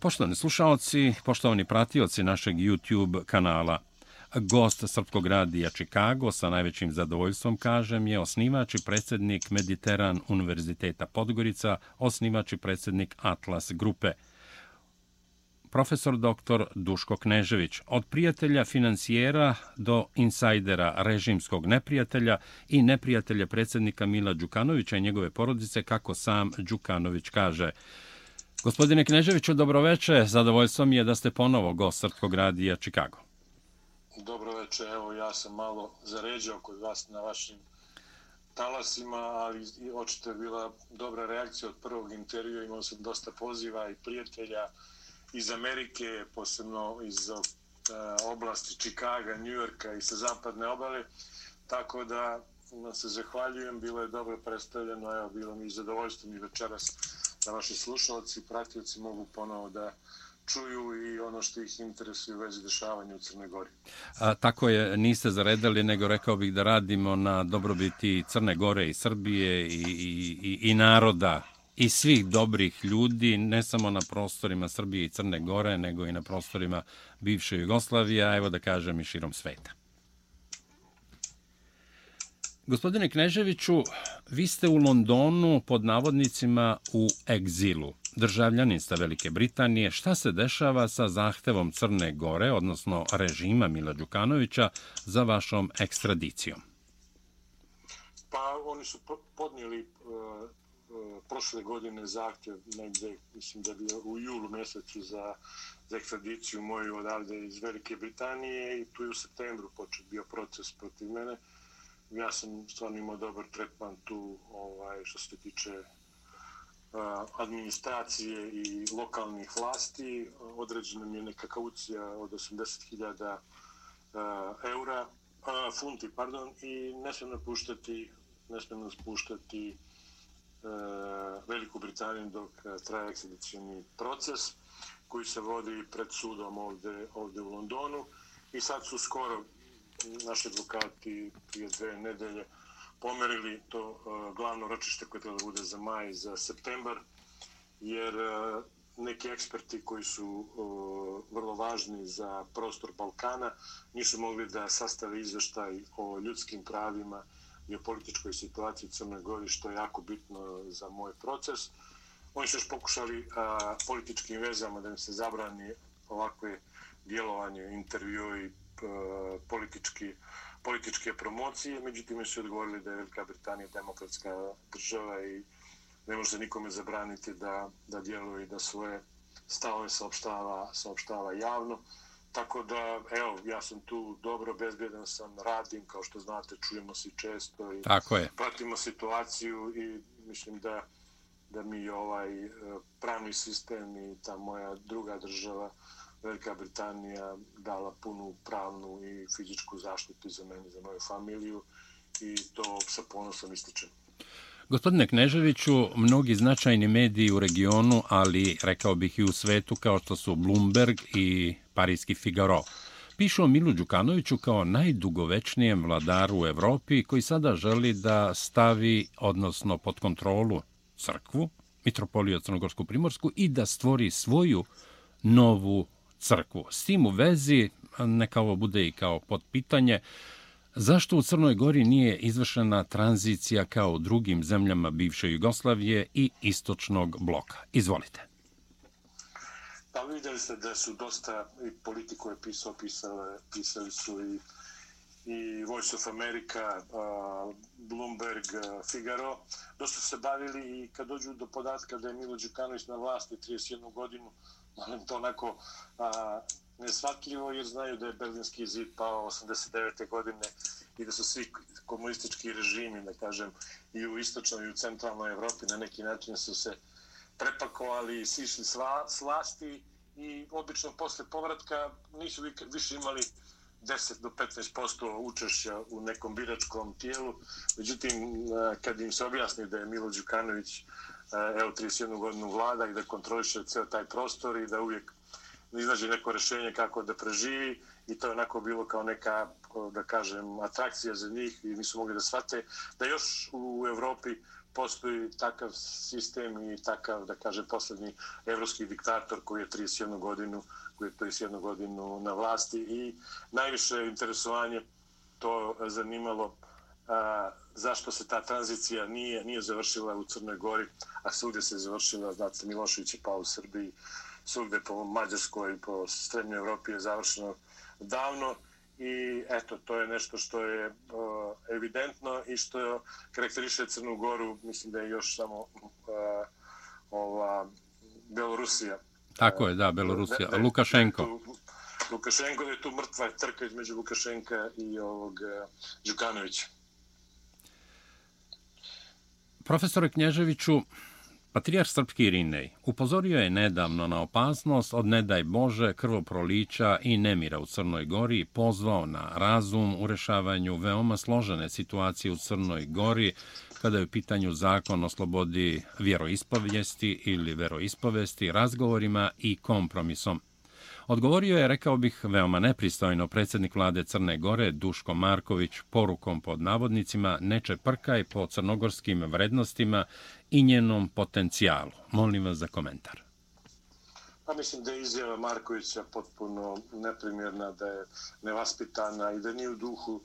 Poštovani slušalci, poštovani pratioci našeg YouTube kanala, gost Srpskog radija Chicago sa najvećim zadovoljstvom, kažem, je osnivač i predsjednik Mediteran Univerziteta Podgorica, osnivač i predsjednik Atlas Grupe. Profesor dr. Duško Knežević, od prijatelja financijera do insajdera režimskog neprijatelja i neprijatelja predsjednika Mila Đukanovića i njegove porodice, kako sam Đukanović kaže. Gospodine Kneževiću, dobroveče. Zadovoljstvo mi je da ste ponovo gost Srpskog radija Čikago. Dobroveče. Evo, ja sam malo zaređao kod vas na vašim talasima, ali očito je bila dobra reakcija od prvog intervjua. Imao sam dosta poziva i prijatelja iz Amerike, posebno iz uh, oblasti Čikaga, Njujorka i sa zapadne obale. Tako da se zahvaljujem, bilo je dobro predstavljeno, evo, bilo mi zadovoljstvo mi večeras da naši slušalci, pratioci mogu ponovo da čuju i ono što ih interesuje u vezi dešavanja u Crnoj Gori. A, tako je, niste zaredali, nego rekao bih da radimo na dobrobiti Crne Gore i Srbije i, i, i, i naroda i svih dobrih ljudi, ne samo na prostorima Srbije i Crne Gore, nego i na prostorima bivše Jugoslavije, a evo da kažem i širom sveta. Gospodine Kneževiću, vi ste u Londonu pod navodnicima u egzilu. Državljanin ste Velike Britanije. Šta se dešava sa zahtevom Crne Gore, odnosno režima Mila Đukanovića, za vašom ekstradicijom? Pa oni su podnijeli uh, uh, prošle godine zahtjev negdje, mislim da bi u julu mjesecu za, za ekstradiciju moju odavde iz Velike Britanije i tu je u septembru počet bio proces protiv mene. Uh, ja sam stvarno imao dobar tretman tu ovaj, što se tiče administracije i lokalnih vlasti. Određena mi je neka kaucija od 80.000 eura, funti, pardon, i ne smijem napuštati, ne smijem napuštati Veliku Britaniju dok traje ekspedicijni proces koji se vodi pred sudom ovde, ovde u Londonu. I sad su skoro naši advokati prije dve nedelje pomerili to eh, glavno ročište koje treba da bude za maj, za septembar, jer eh, neki eksperti koji su eh, vrlo važni za prostor Balkana nisu mogli da sastave izveštaj o ljudskim pravima i o političkoj situaciji u Crnoj Gori, što je jako bitno za moj proces. Oni su još pokušali a, političkim vezama da im se zabrani ovakve djelovanje, intervjue i politički, političke promocije, međutim su odgovorili da je Velika Britanija demokratska država i ne može nikome zabraniti da, da djeluje i da svoje stavove saopštava, saopštava javno. Tako da, evo, ja sam tu dobro, bezbjedan sam, radim, kao što znate, čujemo se često i Tako je. pratimo situaciju i mislim da da mi ovaj e, pravni sistem i ta moja druga država Velika Britanija dala punu pravnu i fizičku zaštitu za mene, za moju familiju i to sa ponosom ističem. Gospodine Kneževiću, mnogi značajni mediji u regionu, ali rekao bih i u svetu, kao što su Bloomberg i Parijski Figaro, pišu o Milu Đukanoviću kao najdugovečnijem vladaru u Evropi koji sada želi da stavi, odnosno pod kontrolu, crkvu, Mitropoliju Crnogorsku Primorsku i da stvori svoju novu crkvu. S tim u vezi, neka ovo bude i kao potpitanje, zašto u Crnoj Gori nije izvršena tranzicija kao u drugim zemljama bivše Jugoslavije i istočnog bloka? Izvolite. Pa vidjeli ste da su dosta i politiko je pisao, pisali, pisali su i i Voice of America, uh, Bloomberg, uh, Figaro, dosta se bavili i kad dođu do podatka da je Milo Đukanović na vlasti 31 godinu, Malim to onako a, nesvatljivo jer znaju da je Berlinski zid pao 89. godine i da su svi komunistički režimi, da kažem, i u istočnoj i u centralnoj Evropi na neki način su se prepakovali i sišli sla, slasti i obično posle povratka nisu više imali 10 do 15% učešća u nekom biračkom tijelu. Međutim, kad im se objasni da je Milo Đukanović E, evo 31 godinu vlada i da kontroliše ceo taj prostor i da uvijek iznađe neko rešenje kako da preživi i to je onako bilo kao neka, da kažem, atrakcija za njih i nisu mogli da shvate da još u Evropi postoji takav sistem i takav, da kaže, poslednji evropski diktator koji je 31 godinu, koji je 31 godinu na vlasti i najviše interesovanje to zanimalo a, zašto se ta tranzicija nije nije završila u Crnoj Gori, a svugdje se završila, znate, Milošević je pao u Srbiji, svugdje po Mađarskoj, po Srednjoj Evropi je završeno davno i eto, to je nešto što je o, evidentno i što karakteriše Crnu Goru, mislim da je još samo o, ova Belorusija. Tako je, da, Belorusija. Da, da, Lukašenko. Tu, Lukašenko je tu mrtva trka između Lukašenka i ovog Đukanovića. Profesore Knježeviću, Patrijar Srpski Irinej upozorio je nedavno na opasnost od nedaj Bože krvoprolića i nemira u Crnoj Gori i pozvao na razum u rešavanju veoma složene situacije u Crnoj Gori kada je u pitanju zakon o slobodi vjeroispovijesti ili veroispovesti, razgovorima i kompromisom. Odgovorio je, rekao bih, veoma nepristojno predsjednik vlade Crne Gore, Duško Marković, porukom pod navodnicima neče prkaj po crnogorskim vrednostima i njenom potencijalu. Molim vas za komentar. Pa mislim da je izjava Markovića potpuno neprimjerna, da je nevaspitana i da nije u duhu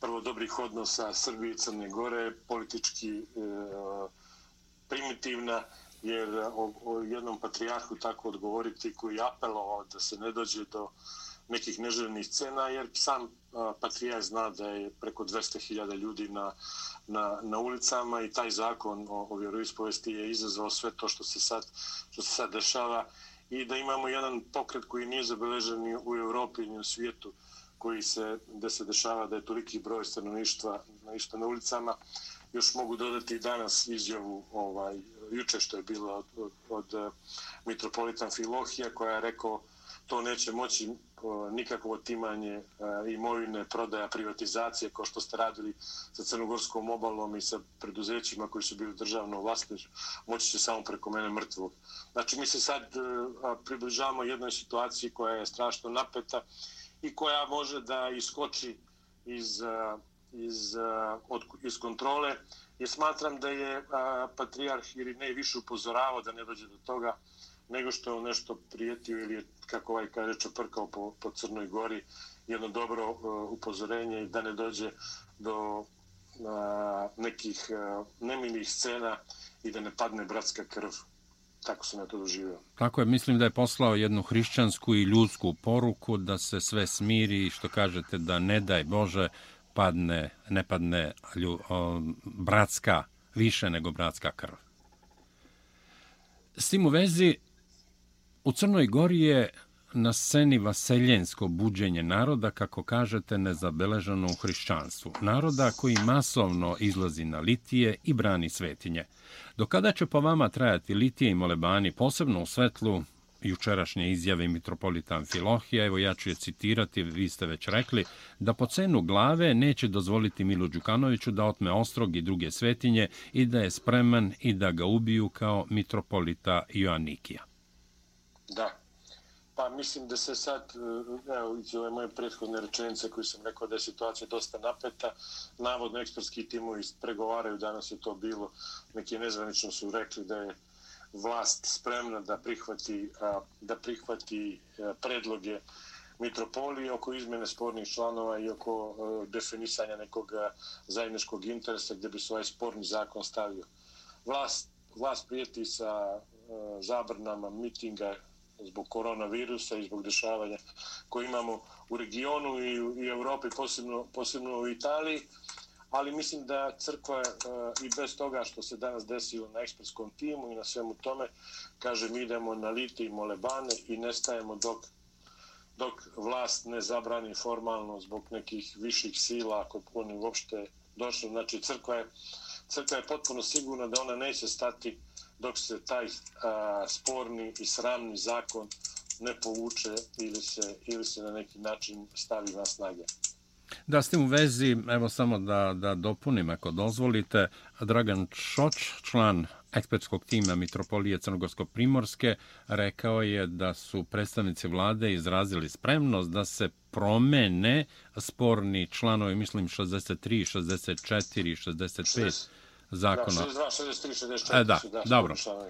prvo dobrih odnosa Srbije i Crne Gore, politički e, primitivna jer e, o, o jednom patrijarhu tako odgovoriti koji je apelovao da se ne dođe do nekih neželjenih cena, jer sam e, patrijarh zna da je preko 200.000 ljudi na, na, na ulicama i taj zakon o, o vjeroispovesti je izazvao sve to što se sad, što se sad dešava i da imamo jedan pokret koji nije zabeležen ni u Europi ni u svijetu koji se, da se dešava da je toliki broj stanovništva na, na ulicama. Još mogu dodati danas izjavu ovaj, juče što je bilo od, od, od eh, mitropolitan Filohija koja je rekao to neće moći nikakvo otimanje uh, imovine, prodaja, privatizacije kao što ste radili sa Crnogorskom obalom i sa preduzećima koji su bili državno vlasni, moći će samo preko mene mrtvog. Znači mi se sad uh, približavamo jednoj situaciji koja je strašno napeta i koja može da iskoči iz, iz, eh, od, iz kontrole jer smatram da je a, patrijarh ili ne više upozoravao da ne dođe do toga nego što je on nešto prijetio ili je, kako ovaj kaže, čoprkao po, po Crnoj Gori jedno dobro uh, upozorenje da ne dođe do a, nekih a, nemilih scena i da ne padne bratska krv. Tako sam ja to doživio. Tako je, mislim da je poslao jednu hrišćansku i ljudsku poruku da se sve smiri i što kažete da ne daj Bože padne, ne padne lju, o, bratska, više nego bratska krv. S tim u vezi, u Crnoj Gori je na sceni vaseljensko buđenje naroda, kako kažete, nezabeleženo u hrišćanstvu. Naroda koji masovno izlazi na litije i brani svetinje. Do kada će po vama trajati litije i molebani, posebno u svetlu jučerašnje izjave mitropolita Amfilohija, evo ja ću je citirati, vi ste već rekli, da po cenu glave neće dozvoliti Milu Đukanoviću da otme ostrog i druge svetinje i da je spreman i da ga ubiju kao mitropolita Joannikija. Da, pa mislim da se sad, e, evo, iz ove moje prethodne rečenice koje sam rekao da je situacija dosta napeta, navodno ekspertski timovi pregovaraju, danas je to bilo, neki nezvanično su rekli da je vlast spremna da prihvati da prihvati e, predloge mitropolije oko izmene spornih članova i oko e, definisanja nekog e, zajedničkog interesa gdje bi se ovaj sporni zakon stavio. Vlast, vlast prijeti sa zabranama mitinga zbog koronavirusa i zbog dešavanja koje imamo u regionu i u Europi, posebno, posebno u Italiji ali mislim da crkva uh, i bez toga što se danas desilo na ekspertskom timu i na svemu tome, kaže mi idemo na lite i molebane i nestajemo dok, dok vlast ne zabrani formalno zbog nekih viših sila ako oni uopšte došli. Znači crkva je, crkva je potpuno sigurna da ona neće stati dok se taj a, sporni i sramni zakon ne povuče ili se, ili se na neki način stavi na snage. Da, s tim u vezi, evo samo da, da dopunim, ako dozvolite, Dragan Šoč, član ekspertskog tima Mitropolije Crnogorsko-Primorske, rekao je da su predstavnici vlade izrazili spremnost da se promene sporni članovi, mislim 63, 64, 65 zakona. Da, 62, 63, 64 e, da, su, da, dobro. A,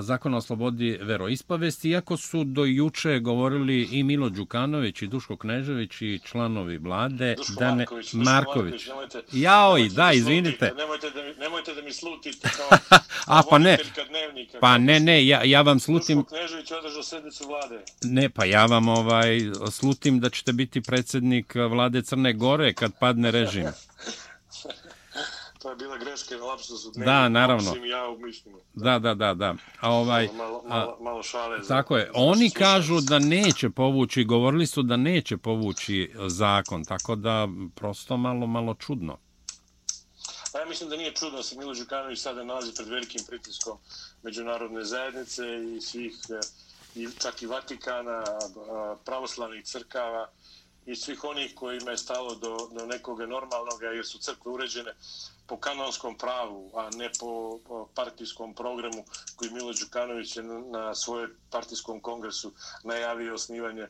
zakon o slobodi veroispovesti, iako su do juče govorili i Milo Đukanović i Duško Knežević i članovi vlade. Duško da ne, Marković. Marković. Nemojte, Jao, nemojte da, izvinite. Nemojte, da, mi- nemojte da mi slutite kao, A, pa ne. dnevnika. Pa ne, ne, ja, ja vam slutim, Duško Knežević održao sednicu vlade. ne, pa ja vam ovaj, slutim da ćete biti predsjednik vlade Crne Gore kad padne režim. To je bila greška na lapsusu Da, naravno. Osim ja u mišljenju. Da, da, da, da. A ovaj, malo, a, malo, malo šale. za- Tako je. za Oni naše kažu da neće povući, govorili su da neće povući zakon, tako da prosto malo, malo čudno. Pa ja mislim da nije čudno da se Milo Đukanović sada nalazi pred velikim pritiskom međunarodne zajednice i svih, eh, i čak i Vatikana, a, pravoslavnih crkava i svih onih kojima je stalo do, do nekoga normalnog, jer su crkve uređene po kanonskom pravu, a ne po, partijskom programu koji Milo Đukanović je na, svojoj partijskom kongresu najavio osnivanje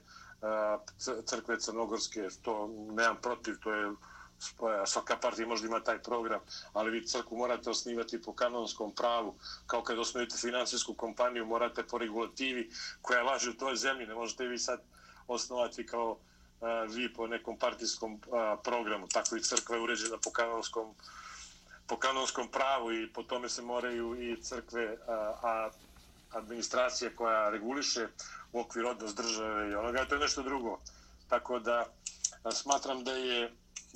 crkve Crnogorske. To nemam protiv, to je spoja. Svaka partija možda ima taj program, ali vi crkvu morate osnivati po kanonskom pravu. Kao kad osnovite finansijsku kompaniju, morate po regulativi koja važi u toj zemlji. Ne možete vi sad osnovati kao vi po nekom partijskom programu. Tako i crkva je uređena po kanonskom po kanonskom pravu i po tome se moraju i crkve, a, a administracija koja reguliše u okviru odnos države i onoga, to je nešto drugo. Tako da a, smatram da je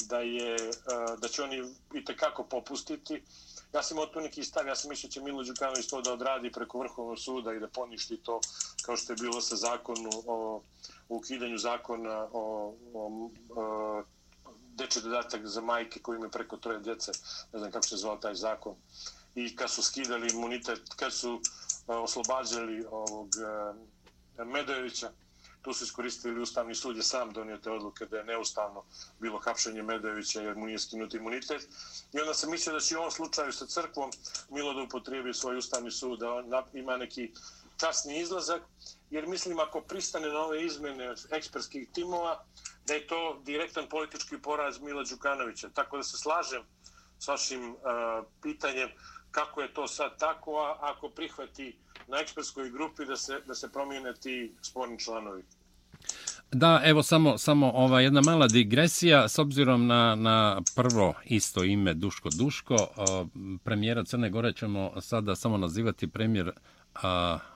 da je a, da će oni i tekako popustiti. Ja sam imao tu neki stav, ja sam mislio će Milo Đukanović to da odradi preko Vrhovnog suda i da poništi to kao što je bilo sa zakonu o, o ukidanju zakona o, o, o deči dodatak za majke koji imaju preko troje djece, ne znam kako se zvao taj zakon. I kad su skidali imunitet, kad su uh, oslobađali ovog uh, Medojevića, tu su iskoristili Ustavni sud je sam donio te odluke da je neustavno bilo hapšenje Medojevića jer mu nije skinut imunitet. I onda sam mislio da će u ovom slučaju sa crkvom Milo da upotrijebi svoj Ustavni sud, da on ima neki časni izlazak, jer mislim ako pristane na ove izmene ekspertskih timova, da je to direktan politički poraz Mila Đukanovića. Tako da se slažem s vašim uh, pitanjem kako je to sad tako, a ako prihvati na ekspertskoj grupi da se, da se promijene ti sporni članovi. Da, evo samo samo ova jedna mala digresija s obzirom na na prvo isto ime Duško Duško, e, premijera Crne Gore ćemo sada samo nazivati premijer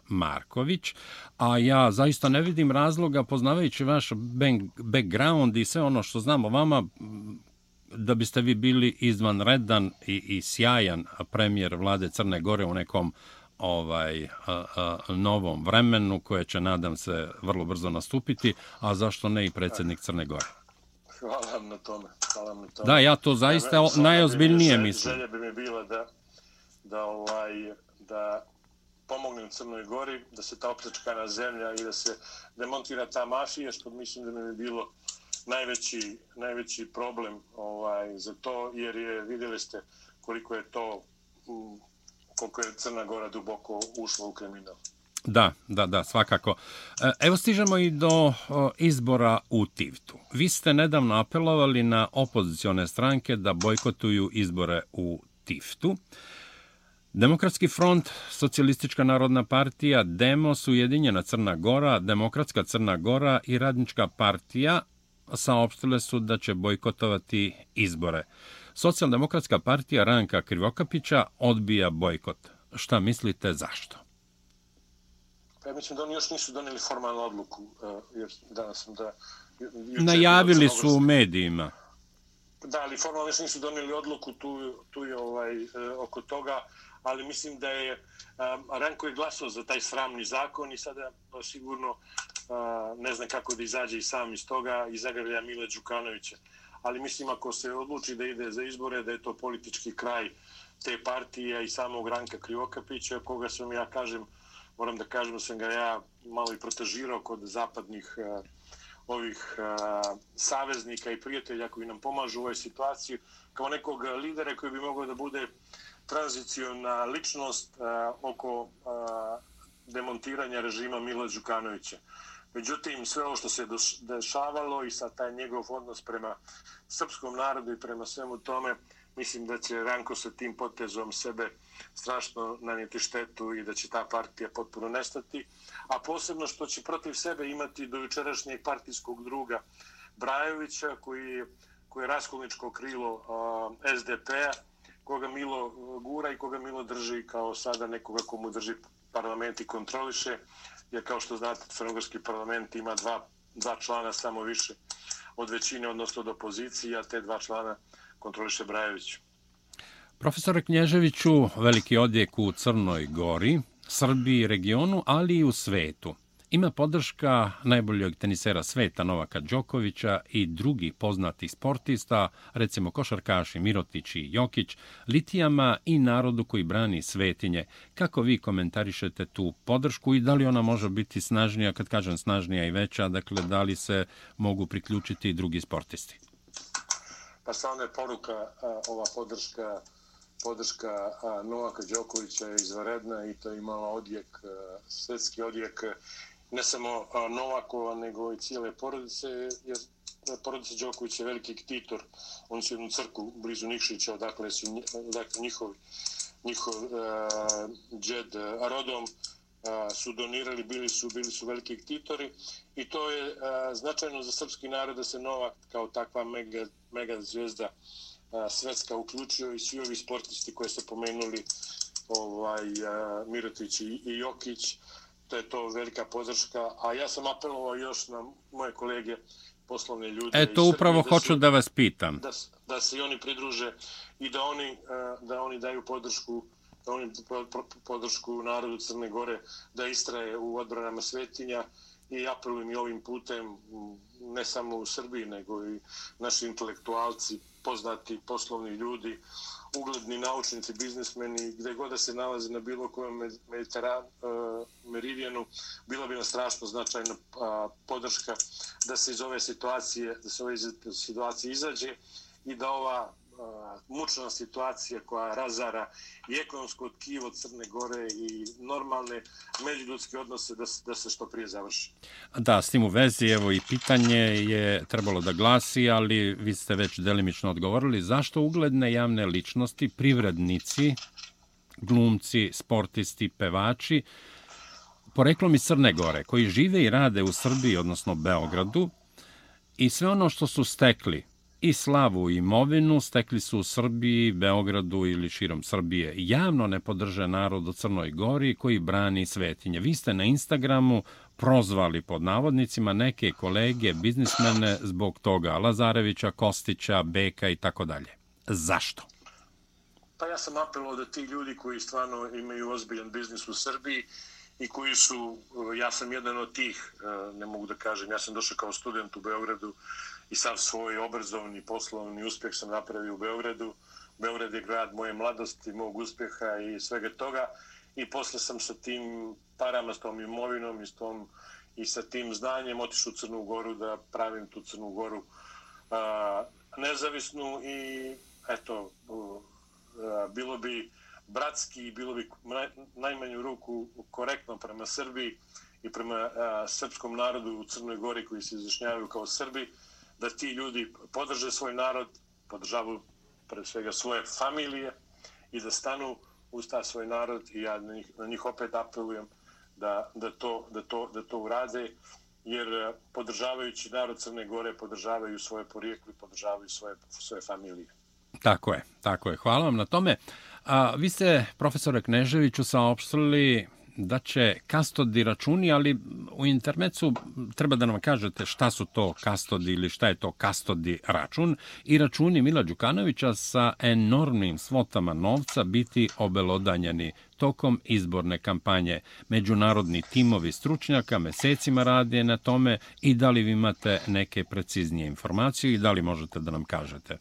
Marković, a ja zaista ne vidim razloga poznavajući vaš background i sve ono što znamo vama m, da biste vi bili izvanredan i, i sjajan premijer vlade Crne Gore u nekom ovaj a, a, novom vremenu koje će nadam se vrlo brzo nastupiti, a zašto ne i predsjednik Crne Gore. Hvala vam na tome. Hvala vam na tome. Da, ja to zaista stvarno najozbiljnije bi mi- mislim. Želja bi mi bila da, da, ovaj, da pomognem Crnoj Gori, da se ta opljačkana zemlja i da se demontira ta mafija, što mislim da mi bi bilo najveći, najveći problem ovaj, za to, jer je, vidjeli ste koliko je to, mm, koliko je Crna Gora duboko ušla u kriminal. Da, da, da, svakako. E, evo stižemo i do izbora u Tivtu. Vi ste nedavno apelovali na opozicione stranke da bojkotuju izbore u Tivtu. Demokratski front, Socijalistička narodna partija, Demos, Ujedinjena Crna Gora, Demokratska Crna Gora i Radnička partija saopštile su da će bojkotovati izbore. Socijaldemokratska partija Ranka Krivokapića odbija bojkot. Šta mislite zašto? Pa ja mislim da oni još nisu donijeli formalnu odluku, eh, jer danas sam da... Najavili su u medijima. Da, ali formalno još nisu donijeli odluku tu, tu je ovaj, e, oko toga, ali mislim da je um, Ranko je glasao za taj sramni zakon i sada pa sigurno uh, ne znam kako da izađe i sam iz toga i zagrlja Mile Đukanovića. Ali mislim ako se odluči da ide za izbore, da je to politički kraj te partije i samog Ranka Krivokapića, koga sam ja kažem, moram da kažem da sam ga ja malo i protežirao kod zapadnih uh, ovih uh, saveznika i prijatelja koji nam pomažu u ovoj situaciji, kao nekog uh, lidera koji bi mogao da bude tranziciona ličnost uh, oko uh, demontiranja režima Mila Đukanovića. Međutim, sve ovo što se dešavalo i sa taj njegov odnos prema srpskom narodu i prema svemu tome, mislim da će Ranko sa tim potezom sebe strašno nanijeti štetu i da će ta partija potpuno nestati, a posebno što će protiv sebe imati do jučerašnjeg partijskog druga Brajovića, koji je, koji je raskolničko krilo e, SDP-a, koga Milo uh, gura i koga Milo drži kao sada nekoga komu drži parlament i kontroliše, jer kao što znate, Crnogorski parlament ima dva, dva člana samo više od većine, odnosno od opozicije, a te dva člana kontroliše Brajević. Profesore Knježeviću, veliki odjek u Crnoj Gori, Srbiji, regionu, ali i u svetu. Ima podrška najboljeg tenisera sveta Novaka Đokovića i drugih poznatih sportista, recimo košarkaši Mirotić i Jokić, litijama i narodu koji brani svetinje. Kako vi komentarišete tu podršku i da li ona može biti snažnija, kad kažem snažnija i veća, dakle da li se mogu priključiti i drugi sportisti? Pa stvarno je poruka ova podrška podrška Novaka Đokovića je izvaredna i to je imala odjek, svetski odjek ne samo Novakova, nego i cijele porodice, jer e, porodica Đoković je veliki ktitor. Oni su jednu crku blizu Nikšića, odakle su dakle, njihov, njihov uh, džed uh, rodom uh, su donirali, bili su bili su veliki ktitori i to je uh, značajno za srpski narod da se Novak kao takva mega, mega zvijezda uh, svetska uključio i svi ovi sportisti koje ste pomenuli ovaj, uh, Mirotić i, i Jokić, da je to velika podrška, a ja sam apelovao još na moje kolege poslovne ljude. E, to upravo da hoću su, da vas pitam. Da, da se i oni pridruže i da oni, e, da oni daju podršku da oni podršku narodu Crne Gore da istraje u odbranama svetinja i apelujem i ovim putem ne samo u Srbiji nego i naši intelektualci, poznati poslovni ljudi, ugledni naučnici, biznismeni, gde god da se nalaze na bilo kojem mediteran, e, meridijanu, bila bi na strašno značajna podrška da se iz ove situacije, da se ove situacije izađe i da ova mučna situacija koja razara i ekonomsko tkivo Crne Gore i normalne međuljudske odnose da, da se što prije završi. Da, s tim u vezi, evo i pitanje je trebalo da glasi, ali vi ste već delimično odgovorili. Zašto ugledne javne ličnosti, privrednici, glumci, sportisti, pevači, poreklom iz Crne Gore, koji žive i rade u Srbiji, odnosno Beogradu, i sve ono što su stekli, i slavu i imovinu stekli su u Srbiji, Beogradu ili širom Srbije. Javno ne podrže narod u Crnoj Gori koji brani svetinje. Vi ste na Instagramu prozvali pod navodnicima neke kolege, biznismene zbog toga, Lazarevića, Kostića, Beka i tako dalje. Zašto? Pa ja sam apelo da ti ljudi koji stvarno imaju ozbiljan biznis u Srbiji i koji su, ja sam jedan od tih, eh, ne mogu da kažem, ja sam došao kao student u Beogradu i sav svoj obrazovni poslovni uspjeh sam napravio u Beogradu. Beograd je grad moje mladosti, mog uspjeha i svega toga. I posle sam sa tim parama, s tom imovinom i, s tom, i sa tim znanjem otišao u Crnu Goru da pravim tu Crnu Goru a, nezavisnu i eto, a, bilo bi bratski i bilo bi najmanju ruku korektno prema Srbiji i prema a, srpskom narodu u Crnoj Gori koji se izrašnjavaju kao Srbi da ti ljudi podrže svoj narod, podržavaju pre svega svoje familije i da stanu uz ta svoj narod i ja na njih, na njih opet apelujem da, da, to, da, to, da to urade jer eh, podržavajući narod Crne Gore podržavaju svoje porijekle i podržavaju svoje, svoje familije. Tako je, tako je. Hvala vam na tome. A, vi ste, profesore Kneževiću, saopštili da će kastodi računi, ali u intermecu treba da nam kažete šta su to kastodi ili šta je to kastodi račun i računi Mila Đukanovića sa enormnim svotama novca biti obelodanjeni tokom izborne kampanje. Međunarodni timovi stručnjaka mesecima rade na tome i da li vi imate neke preciznije informacije i da li možete da nam kažete?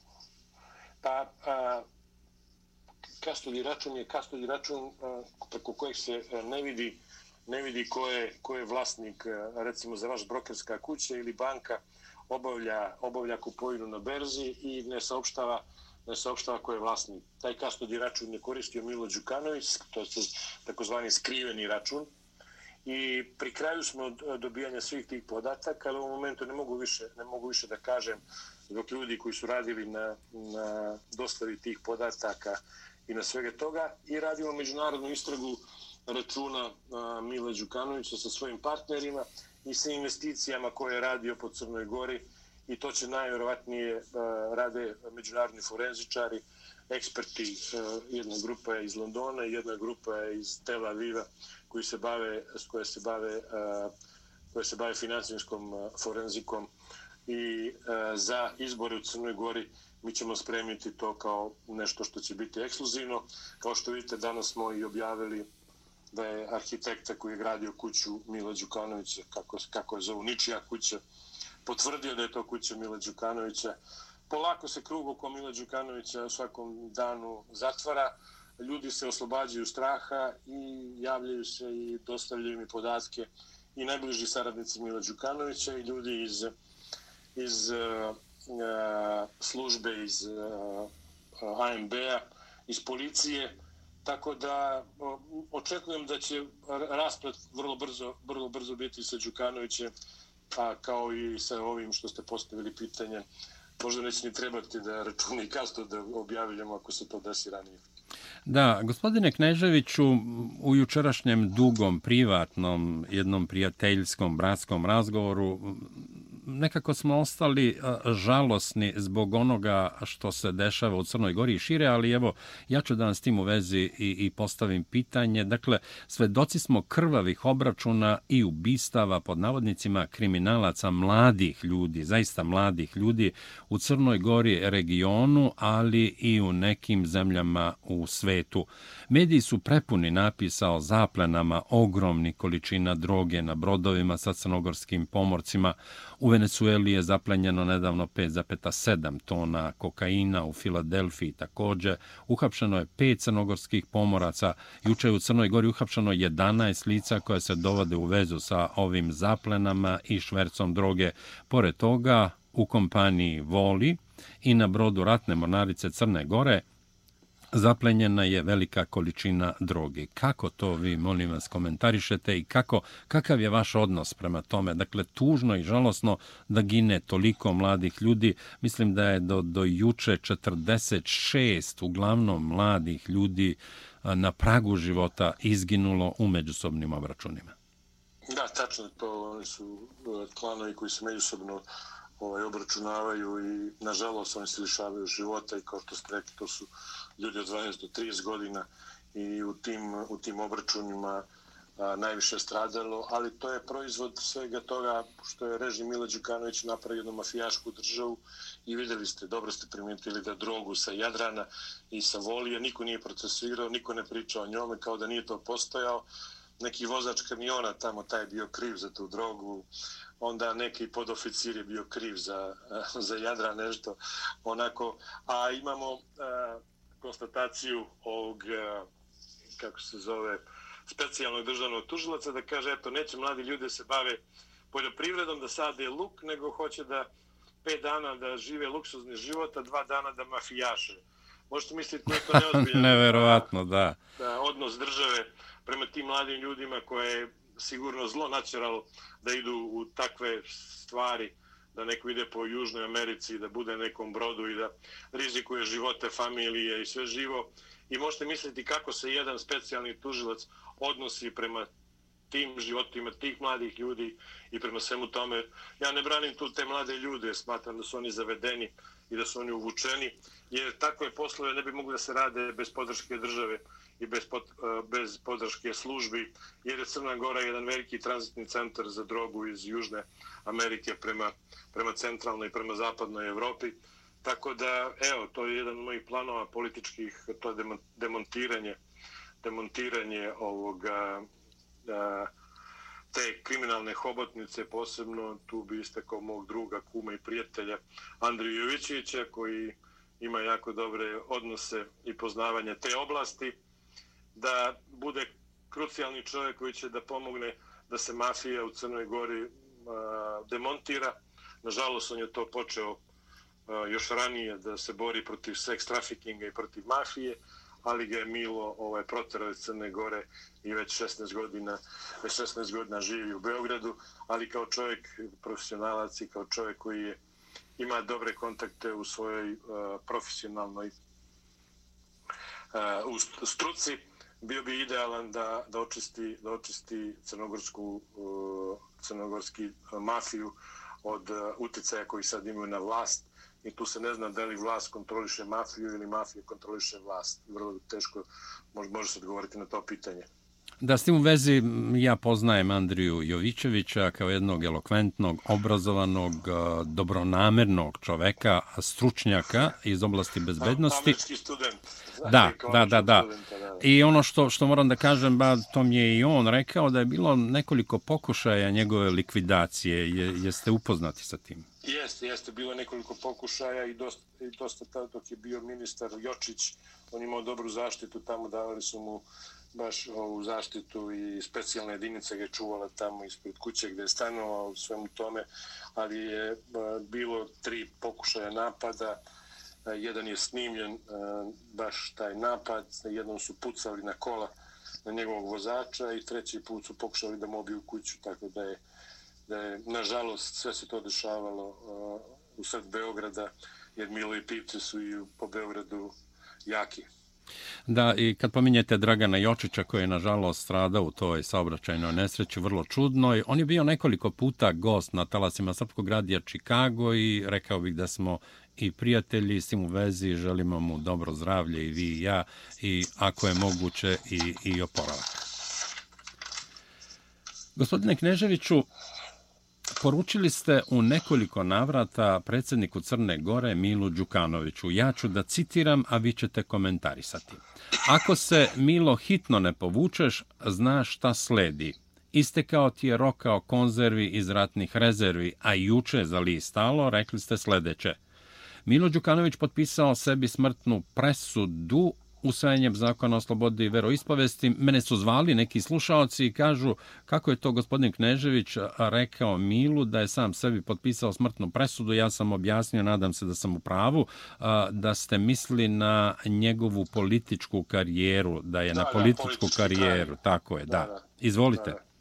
Pa, a, kastodi račun je kastodi račun preko kojeg se ne vidi ne vidi ko je, ko je vlasnik recimo za vaš brokerska kuća ili banka obavlja, obavlja kupovinu na berzi i ne saopštava ne saopštava ko je vlasnik. Taj kastodi račun je koristio Milo Đukanović, to je takozvani skriveni račun i pri kraju smo dobijanja svih tih podataka, ali u momentu ne mogu više, ne mogu više da kažem zbog ljudi koji su radili na, na dostavi tih podataka i na svega toga i radimo međunarodnu istragu računa Mile Mila Đukanovića sa svojim partnerima i sa investicijama koje je radio po Crnoj Gori i to će najvjerovatnije rade međunarodni forenzičari, eksperti, jedna grupa je iz Londona i jedna grupa je iz Tel Aviva koji se bave, koje se bave, koje se bave financijskom forenzikom i za izbore u Crnoj Gori mi ćemo spremiti to kao nešto što će biti ekskluzivno. Kao što vidite, danas smo i objavili da je arhitekta koji je gradio kuću Mila Đukanovića, kako, kako je zovu ničija kuća, potvrdio da je to kuća Mila Đukanovića. Polako se krug oko Mila Đukanovića svakom danu zatvara, ljudi se oslobađaju straha i javljaju se i dostavljaju mi podatke i najbliži saradnici Mila Đukanovića i ljudi iz, iz uh, E, službe, iz e, uh, AMB-a, iz policije, Tako da očekujem da će rasplet vrlo brzo, vrlo brzo biti sa Đukanovićem, a kao i sa ovim što ste postavili pitanje. Možda neće ni trebati da računi kasto da objavljamo ako se to desi ranije. Da, gospodine Kneževiću, u jučerašnjem dugom, privatnom, jednom prijateljskom, bratskom razgovoru nekako smo ostali e, žalosni zbog onoga što se dešava u Crnoj Gori i šire, ali evo, ja ću da vam s tim u vezi i, i postavim pitanje. Dakle, svedoci smo krvavih obračuna i ubistava pod navodnicima kriminalaca mladih ljudi, zaista mladih ljudi u Crnoj Gori regionu, ali i u nekim zemljama u svetu. Mediji su prepuni napisa o zaplenama ogromnih količina droge na brodovima sa crnogorskim pomorcima. U Venecueli je zaplenjeno nedavno 5,7 tona kokaina, u Filadelfiji također. Uhapšeno je pet crnogorskih pomoraca. Juče je u Crnoj Gori uhapšeno 11 lica koja se dovode u vezu sa ovim zaplenama i švercom droge. Pored toga, u kompaniji Voli i na brodu ratne mornarice Crne Gore – zaplenjena je velika količina droge. Kako to vi, molim vas, komentarišete i kako, kakav je vaš odnos prema tome? Dakle, tužno i žalosno da gine toliko mladih ljudi. Mislim da je do, do juče 46 uglavnom mladih ljudi na pragu života izginulo u međusobnim obračunima. Da, tačno to. Oni su e, klanovi koji su međusobno ovaj, obračunavaju i nažalost oni se lišavaju života i kao što ste rekli, to su ljudi od 12 do 30 godina i u tim, u tim obračunima a, najviše stradalo, ali to je proizvod svega toga što je režim Mila Đukanović napravio jednu mafijašku državu i videli ste, dobro ste primijetili da drogu sa Jadrana i sa Volija niko nije procesuirao, niko ne pričao o njome kao da nije to postojao. Neki vozač kamiona tamo, taj je bio kriv za tu drogu, onda neki podoficir je bio kriv za, za Jadra nešto onako, a imamo a, konstataciju ovog, a, kako se zove, specijalnog državnog tužilaca da kaže, eto, neće mladi ljudi se bave poljoprivredom, da sade luk, nego hoće da pet dana da žive luksuzni život, a dva dana da mafijaše. Možete misliti da je to neozbiljno. Neverovatno, da. da. Odnos države prema tim mladim ljudima koje je sigurno zlo načeralo da idu u takve stvari, da neko ide po Južnoj Americi, da bude nekom brodu i da rizikuje živote familije i sve živo. I možete misliti kako se jedan specijalni tužilac odnosi prema tim životima tih mladih ljudi i prema svemu tome. Ja ne branim tu te mlade ljude, smatram da su oni zavedeni i da su oni uvučeni, jer takve poslove ne bi mogli da se rade bez podrške države i bez, pot, e, bez podrške službi, jer je Crna Gora jedan veliki tranzitni centar za drogu iz Južne Amerike prema, prema centralnoj i prema zapadnoj Evropi. Tako da, evo, to je jedan od mojih planova političkih, to je demontiranje, demontiranje ovoga, a, te kriminalne hobotnice, posebno tu bi istakao mog druga, kuma i prijatelja Andriju Jovićevića, koji ima jako dobre odnose i poznavanje te oblasti da bude krucijalni čovjek koji će da pomogne da se mafija u Crnoj Gori a, demontira. Nažalost, on je to počeo a, još ranije da se bori protiv seks trafikinga i protiv mafije, ali ga je Milo ovaj, proterao iz Crne Gore i već 16 godina, već 16 godina živi u Beogradu, ali kao čovjek profesionalac i kao čovjek koji je, ima dobre kontakte u svojoj a, profesionalnoj u struci, bio bi idealan da, da, očisti, da očisti crnogorsku, uh, crnogorski uh, mafiju od uh, uticaja koji sad imaju na vlast i tu se ne zna da li vlast kontroliše mafiju ili mafija kontroliše vlast. Vrlo teško može, može se odgovoriti na to pitanje. Da, s tim u vezi ja poznajem Andriju Jovićevića kao jednog elokventnog, obrazovanog, dobronamernog čoveka, stručnjaka iz oblasti bezbednosti. Student. Da, da, da, da. I ono što, što moram da kažem, ba, to mi je i on rekao da je bilo nekoliko pokušaja njegove likvidacije. Je, jeste upoznati sa tim? Jeste, jeste. Bilo nekoliko pokušaja i dosta, i dosta tada dok je bio ministar Jočić, on imao dobru zaštitu tamo, davali su mu baš ovu zaštitu i specijalne jedinice ga čuvala tamo ispred kuće gde je stanovao u svemu tome, ali je e, bilo tri pokušaja napada, e, jedan je snimljen e, baš taj napad, jednom su pucali na kola na njegovog vozača i treći put su pokušali da mobiju kuću, tako da je, da je nažalost sve se to dešavalo u sred Beograda, jer Milo i Pipce su i po Beogradu jaki. Da, i kad pominjete Dragana Jočića koji je nažalost stradao u toj saobraćajnoj nesreći, vrlo čudno. On je bio nekoliko puta gost na talasima Srpskog radija Čikago i rekao bih da smo i prijatelji s tim u vezi, želimo mu dobro zdravlje i vi i ja i ako je moguće i, i oporavak. Gospodine Kneževiću, Poručili ste u nekoliko navrata predsjedniku Crne Gore Milu Đukanoviću. Ja ću da citiram, a vi ćete komentarisati. Ako se, Milo, hitno ne povučeš, znaš šta sledi. Istekao ti je rokao konzervi iz ratnih rezervi, a juče za li stalo rekli ste sljedeće. Milo Đukanović potpisao sebi smrtnu presudu usvajanjem zakona o slobodi i veroispovesti. Mene su zvali neki slušalci i kažu kako je to gospodin Knežević rekao Milu da je sam sebi potpisao smrtnu presudu. Ja sam objasnio, nadam se da sam u pravu, da ste mislili na njegovu političku karijeru, da je da, na političku da, karijeru. Tako je, da. da. Izvolite. Da, da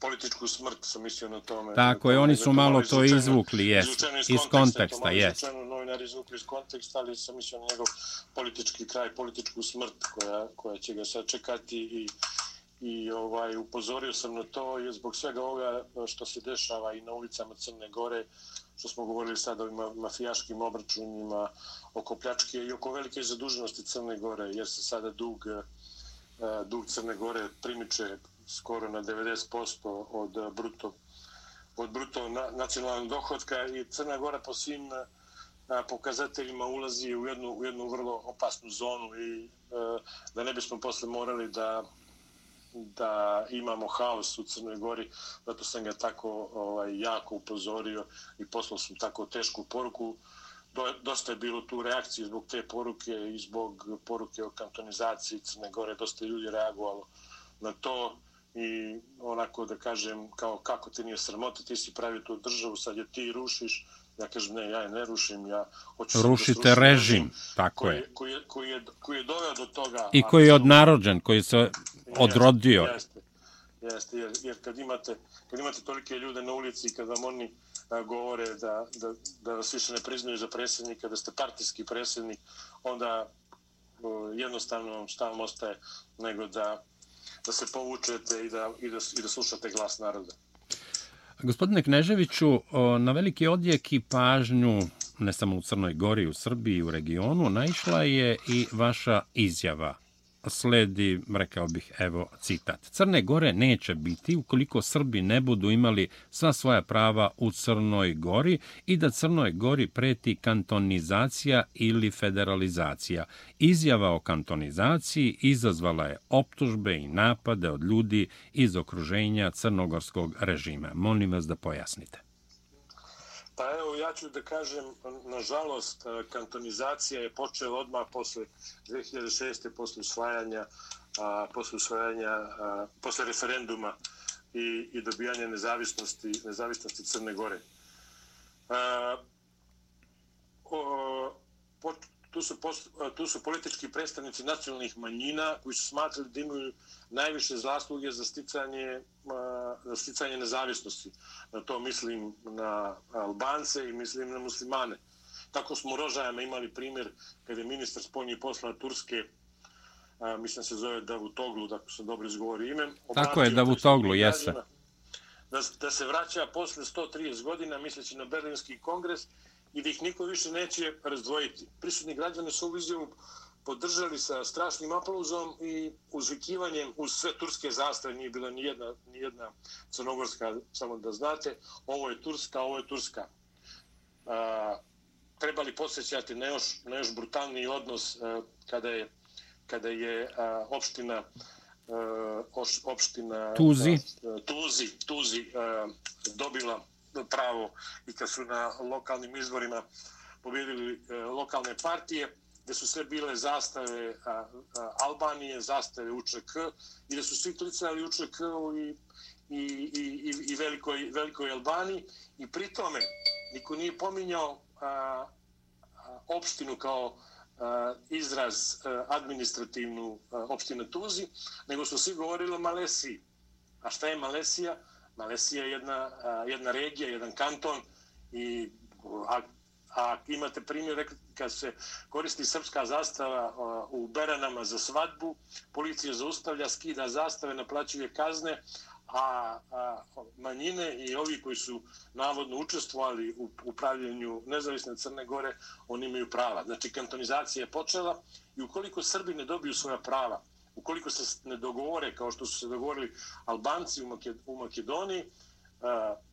političku smrt, sam mislio na tome. Tako je, oni su malo to izvukli, jes, iz konteksta, jes. Novinari izvukli iz konteksta, ali sam mislio na njegov politički kraj, političku smrt koja, koja će ga sad čekati i i ovaj upozorio sam na to je zbog svega ovoga što se dešava i na ulicama Crne Gore što smo govorili sad o mafijaškim obračunima oko pljačke i oko velike zaduženosti Crne Gore jer se sada dug eh, dug Crne Gore primiče skoro na 90% od eh, bruto od bruto nacionalnog dohodka i Crna Gora po svim eh, pokazateljima ulazi u jednu, u jednu vrlo opasnu zonu i eh, da ne bismo posle morali da da imamo haos u Crnoj Gori, zato sam ga tako ovaj, jako upozorio i poslao sam tako tešku poruku. Do, dosta je bilo tu reakcije zbog te poruke i zbog poruke o kantonizaciji Crne Gore, dosta ljudi reagovalo na to i onako da kažem kao kako ti nije sramota, ti si pravio tu državu, sad je ti rušiš, ja kažem ne, ja je ne rušim, ja hoću Rušite da režim, režim, tako koji, je. Koji je, koji, je, koji je doveo do toga. I koji je odnarođen, koji se odrodio. Jeste, jeste, jer, jer kad, imate, kad imate tolike ljude na ulici i kad vam oni a, govore da, da, da vas više ne priznaju za predsjednika, da ste partijski predsjednik, onda jednostavno vam stavom ostaje nego da da se povučete i da, i da, i da slušate glas naroda. Gospodine Kneževiću, na veliki odjek i pažnju, ne samo u Crnoj Gori, u Srbiji u regionu, naišla je i vaša izjava sledi, rekao bih, evo, citat. Crne Gore neće biti ukoliko Srbi ne budu imali sva svoja prava u Crnoj Gori i da Crnoj Gori preti kantonizacija ili federalizacija. Izjava o kantonizaciji izazvala je optužbe i napade od ljudi iz okruženja crnogorskog režima. Molim vas da pojasnite. Pa evo, ja ću da kažem, nažalost, e, kantonizacija je počela odmah posle 2006. posle usvajanja, a, posle usvajanja, a, posle referenduma i, i dobijanja nezavisnosti, nezavisnosti Crne Gore. A, o, po, tu su, post, tu su politički predstavnici nacionalnih manjina koji su smatrali da imaju najviše zasluge za sticanje, za sticanje nezavisnosti. Na to mislim na Albance i mislim na muslimane. Tako smo u Rožajama imali primjer kada je ministar spoljnih posla Turske a, mislim se zove Davutoglu, da se dobro izgovori ime. Tako je, Davutoglu, jeste. Da, da se vraća posle 130 godina, misleći na Berlinski kongres, i da ih niko više neće razdvojiti. Prisutni građani su ovu izjavu podržali sa strašnim aplauzom i uzvikivanjem uz sve turske zastave, nije bila ni jedna, ni jedna crnogorska, samo da znate, ovo je Turska, ovo je Turska. A, trebali posjećati na još, na još brutalni odnos a, kada je, kada je a, opština a, opština Tuzi, a, Tuzi, Tuzi a, dobila pravo i kad su na lokalnim izborima pobjedili e, lokalne partije, gde su sve bile zastave a, a, Albanije, zastave UČK i da su svi klicali UČK i, i, i, i velikoj, velikoj Albaniji i pri tome niko nije pominjao a, a, opštinu kao a, izraz a, administrativnu e, a, opštine Tuzi, nego su svi govorili o Malesiji. A šta je Malesija? Malesija je jedna, jedna regija, jedan kanton i a, a imate primjer kad se koristi srpska zastava u Beranama za svadbu, policija zaustavlja, skida zastave, naplaćuje kazne, a, a manjine i ovi koji su navodno učestvovali u upravljanju nezavisne Crne Gore, oni imaju prava. Znači, kantonizacija je počela i ukoliko Srbi ne dobiju svoja prava, ukoliko se ne dogovore kao što su se dogovorili Albanci u Makedoniji,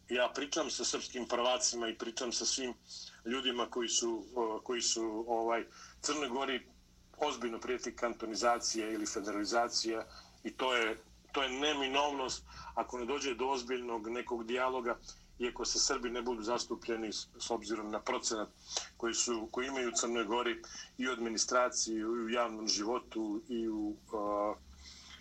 ja pričam sa srpskim prvacima i pričam sa svim ljudima koji su, koji su ovaj Crnoj Gori ozbiljno prijeti kantonizacija ili federalizacija i to je, to je neminovnost. Ako ne dođe do ozbiljnog nekog dijaloga iako se Srbi ne budu zastupljeni s obzirom na procenat koji, su, koji imaju u Crnoj Gori i u administraciji, i u javnom životu, i u, uh,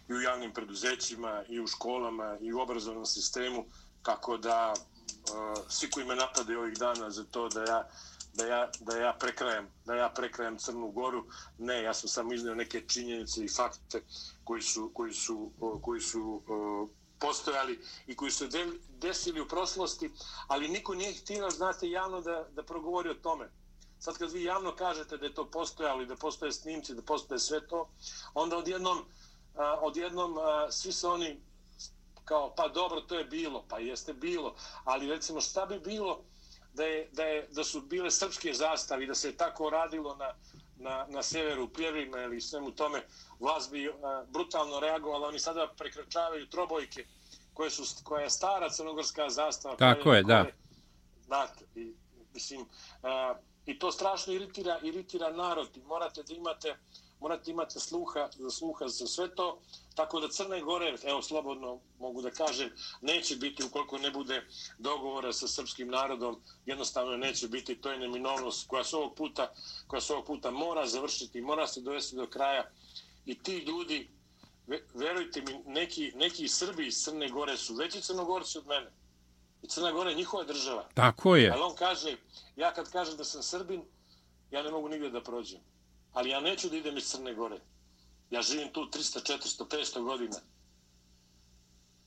i u javnim preduzećima, i u školama, i u obrazovnom sistemu, kako da uh, svi koji me napadaju ovih dana za to da ja da ja, da ja prekrajem da ja prekrajem Crnu Goru ne ja sam samo iznio neke činjenice i fakte koji su koji su koji su uh, postojali i koji su desili u prošlosti, ali niko nije htio, znate, javno da, da progovori o tome. Sad kad vi javno kažete da je to postojalo i da postoje snimci, da postoje sve to, onda odjednom, a, odjednom a, svi su oni kao, pa dobro, to je bilo, pa jeste bilo, ali recimo šta bi bilo da, je, da, je, da su bile srpske zastave i da se je tako radilo na, na, na severu Pljevima ili svemu tome, vlast bi uh, brutalno reagovala, oni sada prekračavaju trobojke koje su, koja je stara crnogorska zastava. Tako koje, je, da. Znate, i, mislim, uh, i to strašno iritira, iritira narod. I morate da imate, morate imate sluha, za sluha za sve to, tako da Crne Gore, evo slobodno mogu da kažem, neće biti ukoliko ne bude dogovora sa srpskim narodom, jednostavno neće biti, to je neminovnost koja se ovog puta, koja se ovog puta mora završiti, mora se dovesti do kraja i ti ljudi, verujte mi, neki, neki Srbi iz Crne Gore su veći Crnogorci od mene. I Crna Gore je njihova država. Tako je. Ali on kaže, ja kad kažem da sam Srbin, ja ne mogu nigde da prođem. Ali ja neću da idem iz Crne Gore. Ja živim tu 300, 400, 500 godina.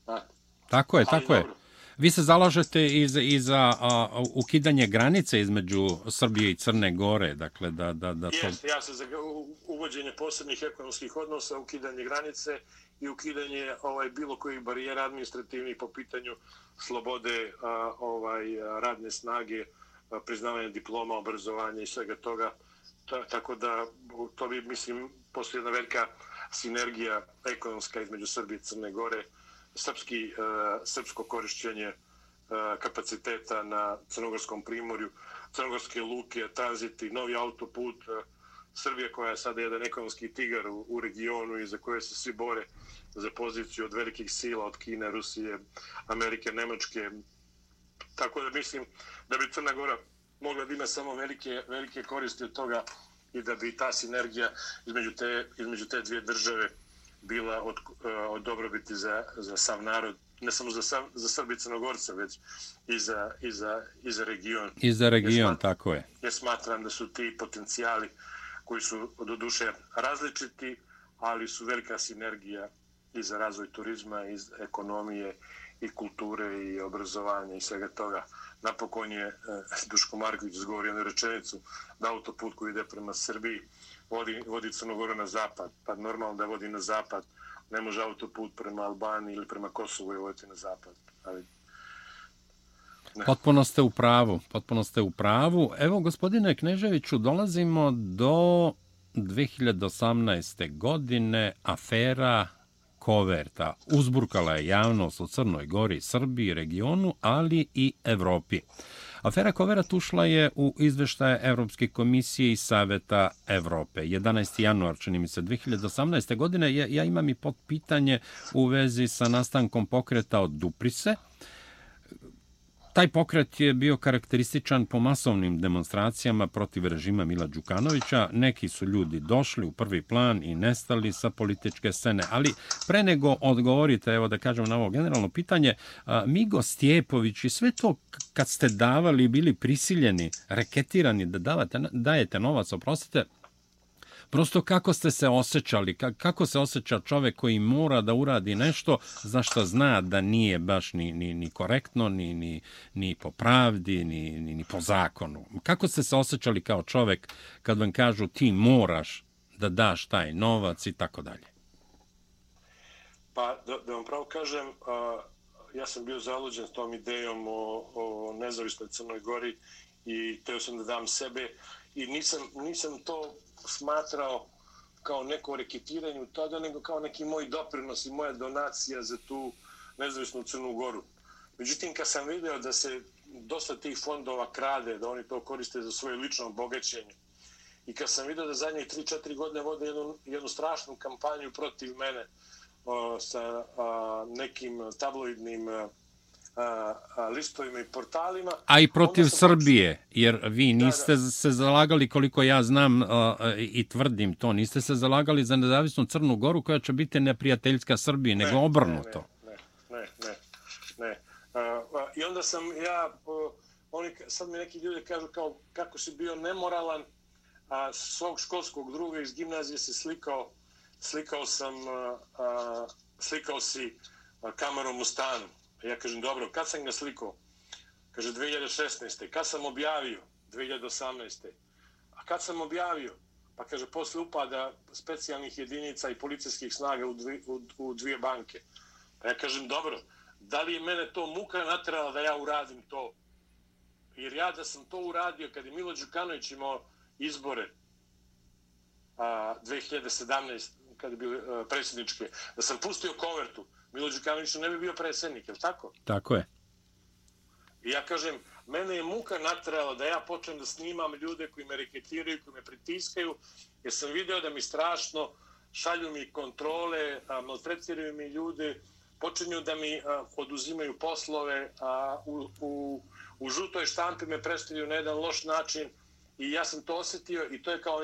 Tako, tako je, tako je. Dobro. Vi se zalažete i za, i za a, ukidanje granice između Srbije i Crne Gore, dakle da... da, da to... Jeste, ja se za uvođenje posebnih ekonomskih odnosa, ukidanje granice i ukidanje ovaj bilo kojih barijera administrativnih po pitanju slobode a, ovaj radne snage, a, priznavanje diploma, obrazovanja i svega toga. Ta, tako da to bi, mislim, postoji jedna velika sinergija ekonomska između Srbije i Crne Gore, srpski, uh, srpsko korišćenje uh, kapaciteta na Crnogorskom primorju, Crnogorske luke, tranziti, novi autoput, e, uh, Srbija koja je sada jedan ekonomski tigar u, u regionu i za koje se svi bore za poziciju od velikih sila, od Kine, Rusije, Amerike, Nemačke. Tako da mislim da bi Crna Gora mogla da ima samo velike, velike koristi od toga i da bi ta sinergija između te, između te dvije države bila od, e, od dobrobiti za, za sav narod, ne samo za, sam, za Srbi Crnogorca, već i za, i za, i za region. I za region, smatram, tako je. Ja smatram da su ti potencijali koji su do duše različiti, ali su velika sinergija i za razvoj turizma, i ekonomije, i kulture, i obrazovanja, i svega toga. Napokon je e, Duško Marković izgovorio na rečenicu da autoput koji ide prema Srbiji vodi, vodi Crnogoru na zapad. Pa normalno da vodi na zapad. Ne može autoput prema Albaniji ili prema Kosovu i voditi na zapad. Ali Ne. Potpuno ste u pravu, potpuno ste u pravu. Evo, gospodine Kneževiću, dolazimo do 2018. godine afera Koverta. Uzburkala je javnost u Crnoj Gori, Srbiji, regionu, ali i Evropi. Afera Koverat ušla je u izveštaje Evropske komisije i Saveta Evrope. 11. januar, čini mi se, 2018. godine. Ja, ja imam i potpitanje u vezi sa nastankom pokreta od Duprise. Taj pokret je bio karakterističan po masovnim demonstracijama protiv režima Mila Đukanovića. Neki su ljudi došli u prvi plan i nestali sa političke scene. Ali pre nego odgovorite, evo da kažem na ovo generalno pitanje, Migo Stjepović i sve to kad ste davali, bili prisiljeni, reketirani da davate, dajete novac, oprostite, prosto kako ste se osjećali, kako se osjeća čovek koji mora da uradi nešto za što zna da nije baš ni, ni, ni korektno, ni, ni, ni po pravdi, ni, ni, ni po zakonu. Kako ste se osjećali kao čovek kad vam kažu ti moraš da daš taj novac i tako dalje? Pa, da, da vam pravo kažem, a, ja sam bio zaluđen tom idejom o, o nezavisnoj Crnoj Gori i teo sam da dam sebe i nisam, nisam to smatrao kao neko reketiranje u tada, nego kao neki moj doprinos i moja donacija za tu nezavisnu Crnu Goru. Međutim, kad sam vidio da se dosta tih fondova krade, da oni to koriste za svoje lično obogaćenje, i kad sam vidio da zadnje 3-4 godine vode jednu, jednu strašnu kampanju protiv mene o, sa a, nekim tabloidnim a, listovima i portalima. A i protiv Srbije, jer vi niste da, da. se zalagali, koliko ja znam i tvrdim to, niste se zalagali za nezavisnu Crnu Goru koja će biti neprijateljska Srbije, ne, nego obrnuto. Ne, ne, ne, ne. ne. I onda sam ja, oni, sad mi neki ljudi kažu kao kako si bio nemoralan, a svog školskog druga iz gimnazije se slikao, slikao sam, a, slikao si kamerom u stanu. Ja kažem, dobro, kad sam ga slikao? Kaže, 2016. Kad sam objavio? 2018. A kad sam objavio? Pa kaže, posle upada specijalnih jedinica i policijskih snaga u dvije, u, u dvije banke. Pa ja kažem, dobro, da li je mene to muka natrala da ja uradim to? Jer ja da sam to uradio kad je Milo Đukanović imao izbore a, 2017. kad je bio e, predsjedničke, da sam pustio kovertu, Milo Đukanović ne bi bio predsjednik, je li tako? Tako je. I ja kažem, mene je muka natrala da ja počnem da snimam ljude koji me reketiraju, koji me pritiskaju, jer sam video da mi strašno šalju mi kontrole, maltretiraju mi ljude, počinju da mi a, oduzimaju poslove, a u, u, u žutoj štampi me predstavljaju na jedan loš način i ja sam to osjetio i to je kao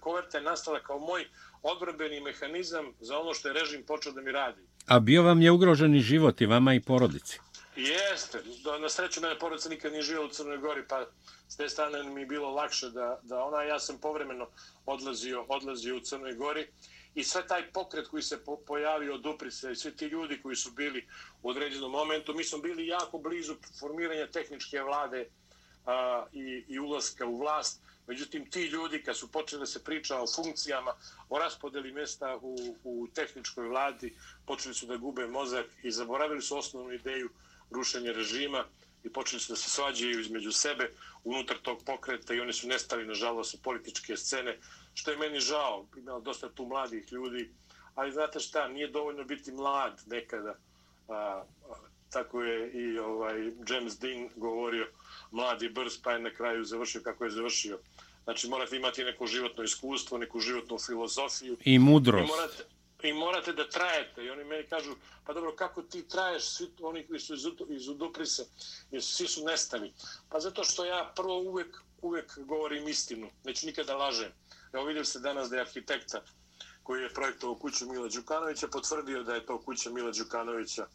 koverta je nastala kao moj odbrbeni mehanizam za ono što je režim počeo da mi radi. A bio vam je ugroženi život i vama i porodici? Jeste. Na sreću mene porodica nikad nije živjela u Crnoj Gori, pa s te strane mi je bilo lakše da, da ona, ja sam povremeno odlazio, odlazio u Crnoj Gori i sve taj pokret koji se po, pojavio od Uprise i svi ti ljudi koji su bili u određenom momentu, mi smo bili jako blizu formiranja tehničke vlade a, i, i ulaska u vlast, Međutim, ti ljudi, kad su počeli da se priča o funkcijama, o raspodeli mjesta u, u tehničkoj vladi, počeli su da gube mozak i zaboravili su osnovnu ideju rušenja režima i počeli su da se svađaju između sebe unutar tog pokreta i oni su nestali, nažalost, sa političke scene, što je meni žao. Imao dosta tu mladih ljudi, ali znate šta, nije dovoljno biti mlad nekada. A, a, tako je i ovaj James Dean govorio, mladi brz, pa je na kraju završio kako je završio. Znači, morate imati neko životno iskustvo, neku životnu filozofiju. I mudrost. I morate, I morate da trajete. I oni meni kažu, pa dobro, kako ti traješ, svi oni koji su iz, iz Uduprise, jer svi su nestali. Pa zato što ja prvo uvek, uvek govorim istinu, neću nikada lažem. Evo vidio se danas da je arhitekta koji je projektovao kuću Mila Đukanovića, potvrdio da je to kuća Mila Đukanovića.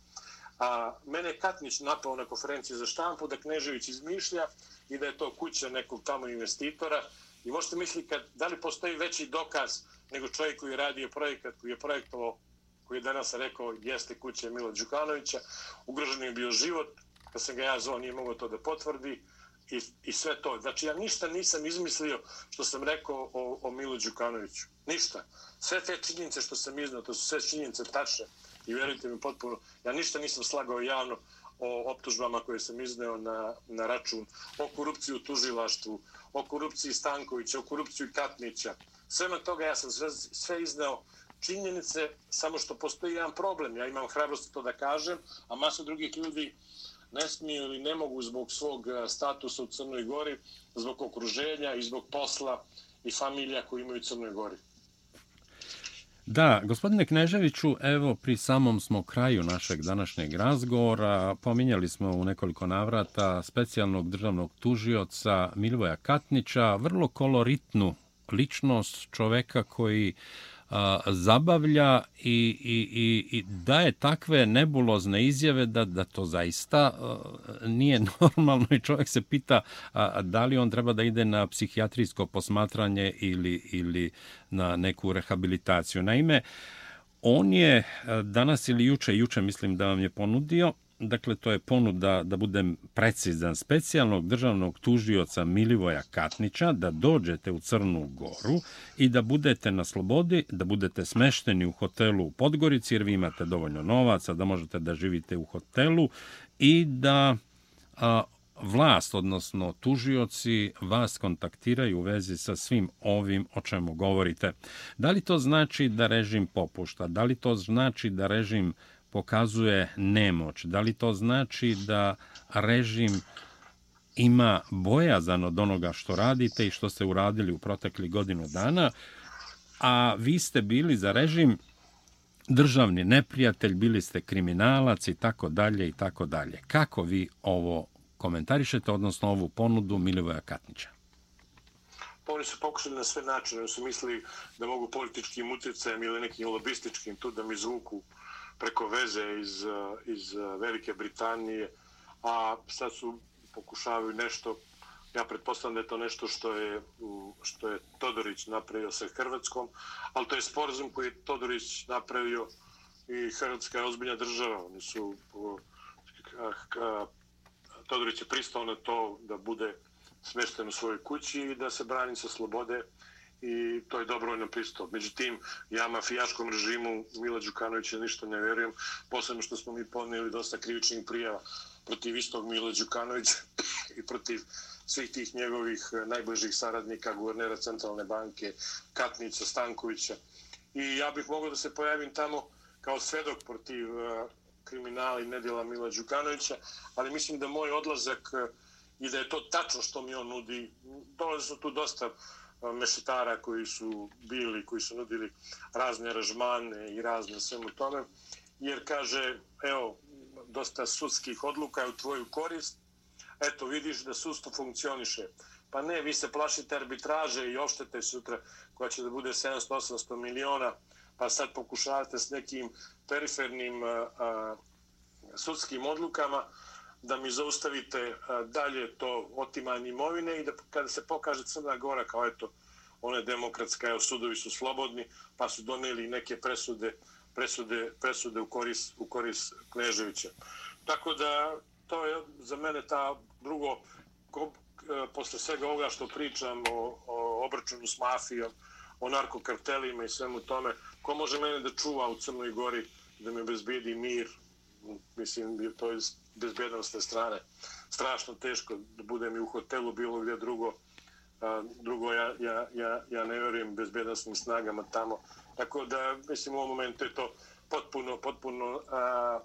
A mene Katnić napao na konferenciji za štampu da Knežević izmišlja i da je to kuća nekog tamo investitora I možete misliti kad, da li postoji veći dokaz nego čovjek koji je radio projekat, koji je projektovao, koji je danas rekao jeste kuće Mila Đukanovića, ugrožen je bio život, kad sam ga ja zvao nije mogao to da potvrdi i, i sve to. Znači ja ništa nisam izmislio što sam rekao o, o Milu Đukanoviću. Ništa. Sve te činjenice što sam iznao, to su sve činjenice tačne i vjerujte mi potpuno, ja ništa nisam slagao javno o optužbama koje sam izneo na, na račun, o korupciji u tužilaštvu, o korupciji Stankovića, o korupciji Katnića. Svema toga ja sam sve, sve izneo činjenice, samo što postoji jedan problem. Ja imam hrabrost to da kažem, a masa drugih ljudi ne smiju ili ne mogu zbog svog e, statusa u Crnoj Gori, zbog okruženja i zbog posla i familija koji imaju u Crnoj Gori. Da, gospodine Kneževiću, evo pri samom smo kraju našeg današnjeg razgovora. Pominjali smo u nekoliko navrata specijalnog državnog tužioca Milvoja Katnića, vrlo koloritnu ličnost čoveka koji zabavlja i, i, i, i daje takve nebulozne izjave da, da to zaista nije normalno i čovjek se pita a, da li on treba da ide na psihijatrijsko posmatranje ili, ili na neku rehabilitaciju. Naime, on je danas ili juče, juče mislim da vam je ponudio, dakle to je ponuda da budem precizan specijalnog državnog tužioca Milivoja Katnića da dođete u Crnu Goru i da budete na slobodi, da budete smešteni u hotelu u Podgorici jer vi imate dovoljno novaca da možete da živite u hotelu i da a, vlast, odnosno tužioci, vas kontaktiraju u vezi sa svim ovim o čemu govorite. Da li to znači da režim popušta? Da li to znači da režim pokazuje nemoć. Da li to znači da režim ima bojazan od onoga što radite i što ste uradili u protekli godinu dana, a vi ste bili za režim državni neprijatelj, bili ste kriminalac i tako dalje i tako dalje. Kako vi ovo komentarišete, odnosno ovu ponudu Milivoja Katnića? Pa oni su pokušali na sve načine, oni su mislili da mogu političkim utjecajem ili nekim lobističkim tu da mi zvuku uh, preko veze iz, iz Velike Britanije, a sad su pokušavaju nešto, ja pretpostavljam da je to nešto što je, što je Todorić napravio sa Hrvatskom, ali to je sporazum koji je Todorić napravio i Hrvatska je ozbiljna država. Oni su, Todorić je pristao na to da bude smešten u svojoj kući i da se brani sa slobode i to je dobrovoljno pristup. Međutim, ja mafijaškom režimu Mila Đukanovića ništa ne verujem, posebno što smo mi ponijeli dosta krivičnih prijava protiv istog Mila Đukanovića i protiv svih tih njegovih eh, najbližih saradnika, guvernera Centralne banke, Katnica, Stankovića. I ja bih mogao da se pojavim tamo kao svedok protiv eh, kriminala i nedjela Mila Đukanovića, ali mislim da moj odlazak eh, i da je to tačno što mi on nudi, dolaze su tu dosta Pa, mešetara koji su bili, koji su nudili razne aranžmane i razne svemu tome, jer kaže, evo, dosta sudskih odluka je u tvoju korist, eto, vidiš da sudstvo funkcioniše. Pa ne, vi se plašite arbitraže i oštete sutra koja će da bude 700-800 miliona, pa sad pokušavate s nekim perifernim a, a, sudskim odlukama da mi zaustavite e, dalje to otimanje imovine i da kada se pokaže Crna Gora kao eto one demokratska, evo sudovi su slobodni, pa su doneli neke presude presude, presude u koris, u koris Kneževića. Tako da to je za mene ta drugo ko, e, posle svega ovoga što pričam o, o obračunu s mafijom, o narkokartelima i svemu tome, ko može mene da čuva u Crnoj Gori da mi obezbedi mir, mislim, to je bezbednostne strane. Strašno teško da budem i u hotelu, bilo gdje drugo. A, drugo, ja, ja, ja, ja ne vjerujem bezbednostnim snagama tamo. Tako da, mislim, u ovom momentu je to potpuno, potpuno a,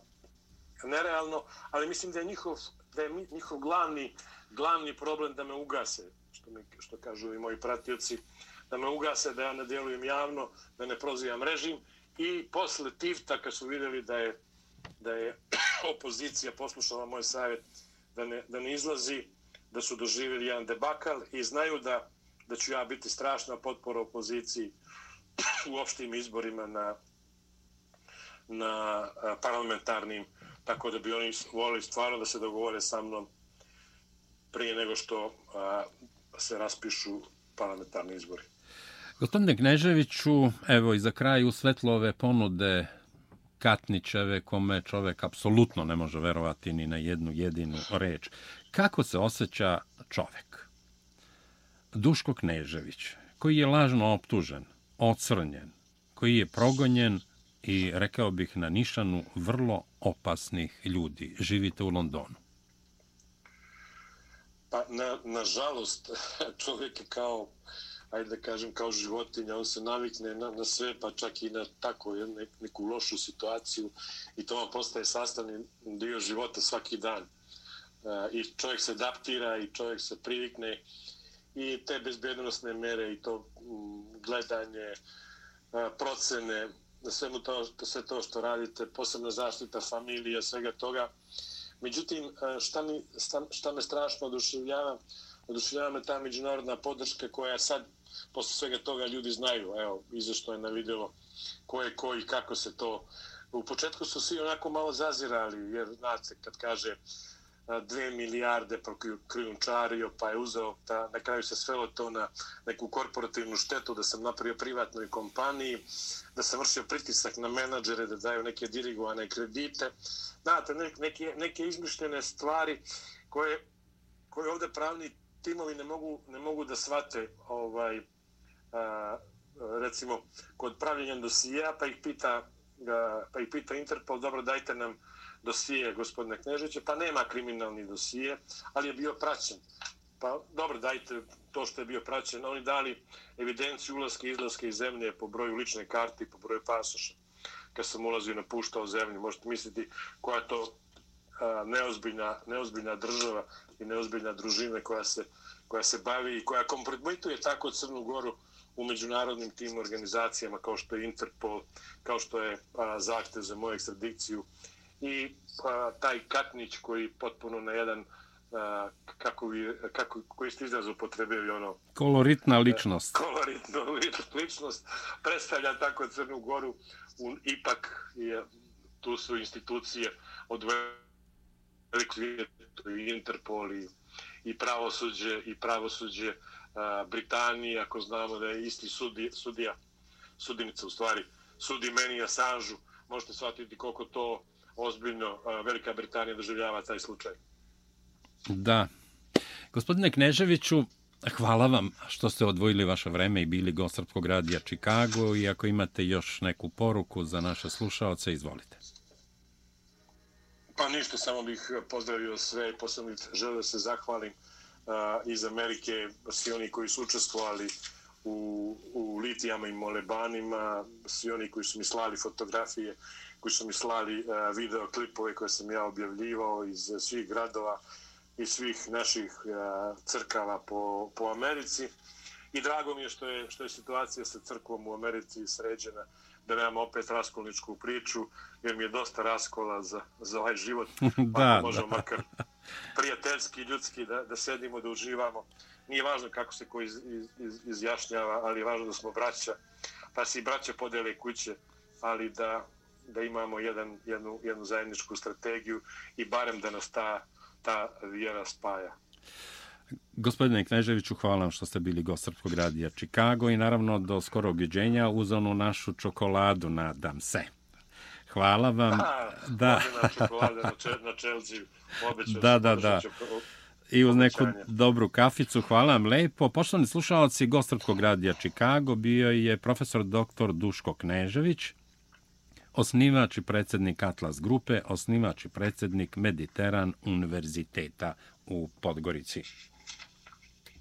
nerealno, ali mislim da je njihov, da je njihov glavni, glavni problem da me ugase, što, mi, što kažu i moji pratioci, da me ugase, da ja ne djelujem javno, da ne prozivam režim i posle Tifta, kad su vidjeli da je da je opozicija poslušala moj savjet da ne, da ne izlazi, da su doživjeli jedan debakal i znaju da, da ću ja biti strašna potpora opoziciji u opštim izborima na, na parlamentarnim, tako da bi oni volili stvarno da se dogovore sa mnom prije nego što a, se raspišu parlamentarni izbori. Gospodine Kneževiću, evo i za kraj u svetlo ove ponude Katnićeve, kome čovek apsolutno ne može verovati ni na jednu jedinu reč. Kako se osjeća čovek? Duško Knežević, koji je lažno optužen, ocrnjen, koji je progonjen i, rekao bih, na nišanu vrlo opasnih ljudi. Živite u Londonu. Pa, na, nažalost, čovjek je kao, ajde da kažem, kao životinja, on se navikne na, na sve, pa čak i na tako ne, neku lošu situaciju i to vam postaje sastavni dio života svaki dan. E, I čovjek se adaptira i čovjek se privikne i te bezbjednostne mere i to mm, gledanje, e, procene, na svemu to, sve to što radite, posebna zaštita familija, svega toga. Međutim, e, šta, mi, šta, šta me strašno oduševljava, oduševljava me ta međunarodna podrška koja sad, posle svega toga, ljudi znaju, evo, izašto je na video ko je ko i kako se to... U početku su svi onako malo zazirali, jer, znate, kad kaže dve milijarde krijunčario, pa je uzeo, ta, na kraju se svelo to na neku korporativnu štetu da sam napravio privatnoj kompaniji, da sam vršio pritisak na menadžere da daju neke dirigovane kredite. Znate, neke, neke izmišljene stvari koje, koje ovde pravni timovi ne mogu, ne mogu da svate ovaj, recimo kod pravljenja dosija pa ih pita pa ih pita Interpol, dobro dajte nam dosije gospodine Knežića, pa nema kriminalni dosije, ali je bio praćen. Pa dobro, dajte to što je bio praćen. Oni dali evidenciju ulaske i izlaske iz zemlje po broju lične karte i po broju pasoša. Kad sam ulazio i napuštao zemlju, možete misliti koja je to a, neozbiljna, neozbiljna država i neozbiljna družina koja se, koja se bavi i koja kompromituje tako Crnu Goru u međunarodnim tim organizacijama kao što je Interpol, kao što je a, zahtev za moju ekstradikciju i a, taj Katnić koji potpuno na jedan a, kako bi, kako, koji ste izraz upotrebili ono... Koloritna ličnost. Koloritna ličnost predstavlja tako Crnu Goru. U, ipak je, tu su institucije od velikog i Interpol i, i pravosuđe i pravosuđe a, Britanije, ako znamo da je isti sudi, sudija, sudinica u stvari, sudi meni Assange, možete shvatiti koliko to ozbiljno Velika Britanija doživljava taj slučaj. Da. Gospodine Kneževiću, hvala vam što ste odvojili vaše vreme i bili gost Srpskog radija Čikago i ako imate još neku poruku za naše slušaoce, izvolite. Pa ništa, samo bih pozdravio sve i posebno želeo da se zahvalim uh, iz Amerike, svi oni koji su učestvovali u, u litijama i molebanima, svi oni koji su mi slali fotografije koji su mi slali uh, koje sam ja objavljivao iz svih gradova i svih naših uh, crkava po, po Americi. I drago mi je što je što je situacija sa crkvom u Americi sređena da nemamo opet raskolničku priču, jer mi je dosta raskola za, za ovaj život. da, pa možemo da. makar prijateljski, ljudski da, da sedimo, da uživamo. Nije važno kako se ko iz, iz, izjašnjava, ali je važno da smo braća, pa se i braća podele kuće, ali da, da imamo jedan, jednu, jednu zajedničku strategiju i barem da nas ta, ta vjera spaja. Gospodine Kneževiću, hvala vam što ste bili gost Srpskog radija Čikago i naravno do skoro objeđenja uz onu našu čokoladu, nadam se. Hvala vam. A, da. Na Chelsea. Da, da, da. I uz neku dobru kaficu. Hvala vam lepo. Poštovani slušalci, gost Srpskog radija Čikago bio je profesor dr. Duško Knežević osnivač i predsjednik Atlas Grupe, osnivač i predsjednik Mediteran Univerziteta u Podgorici.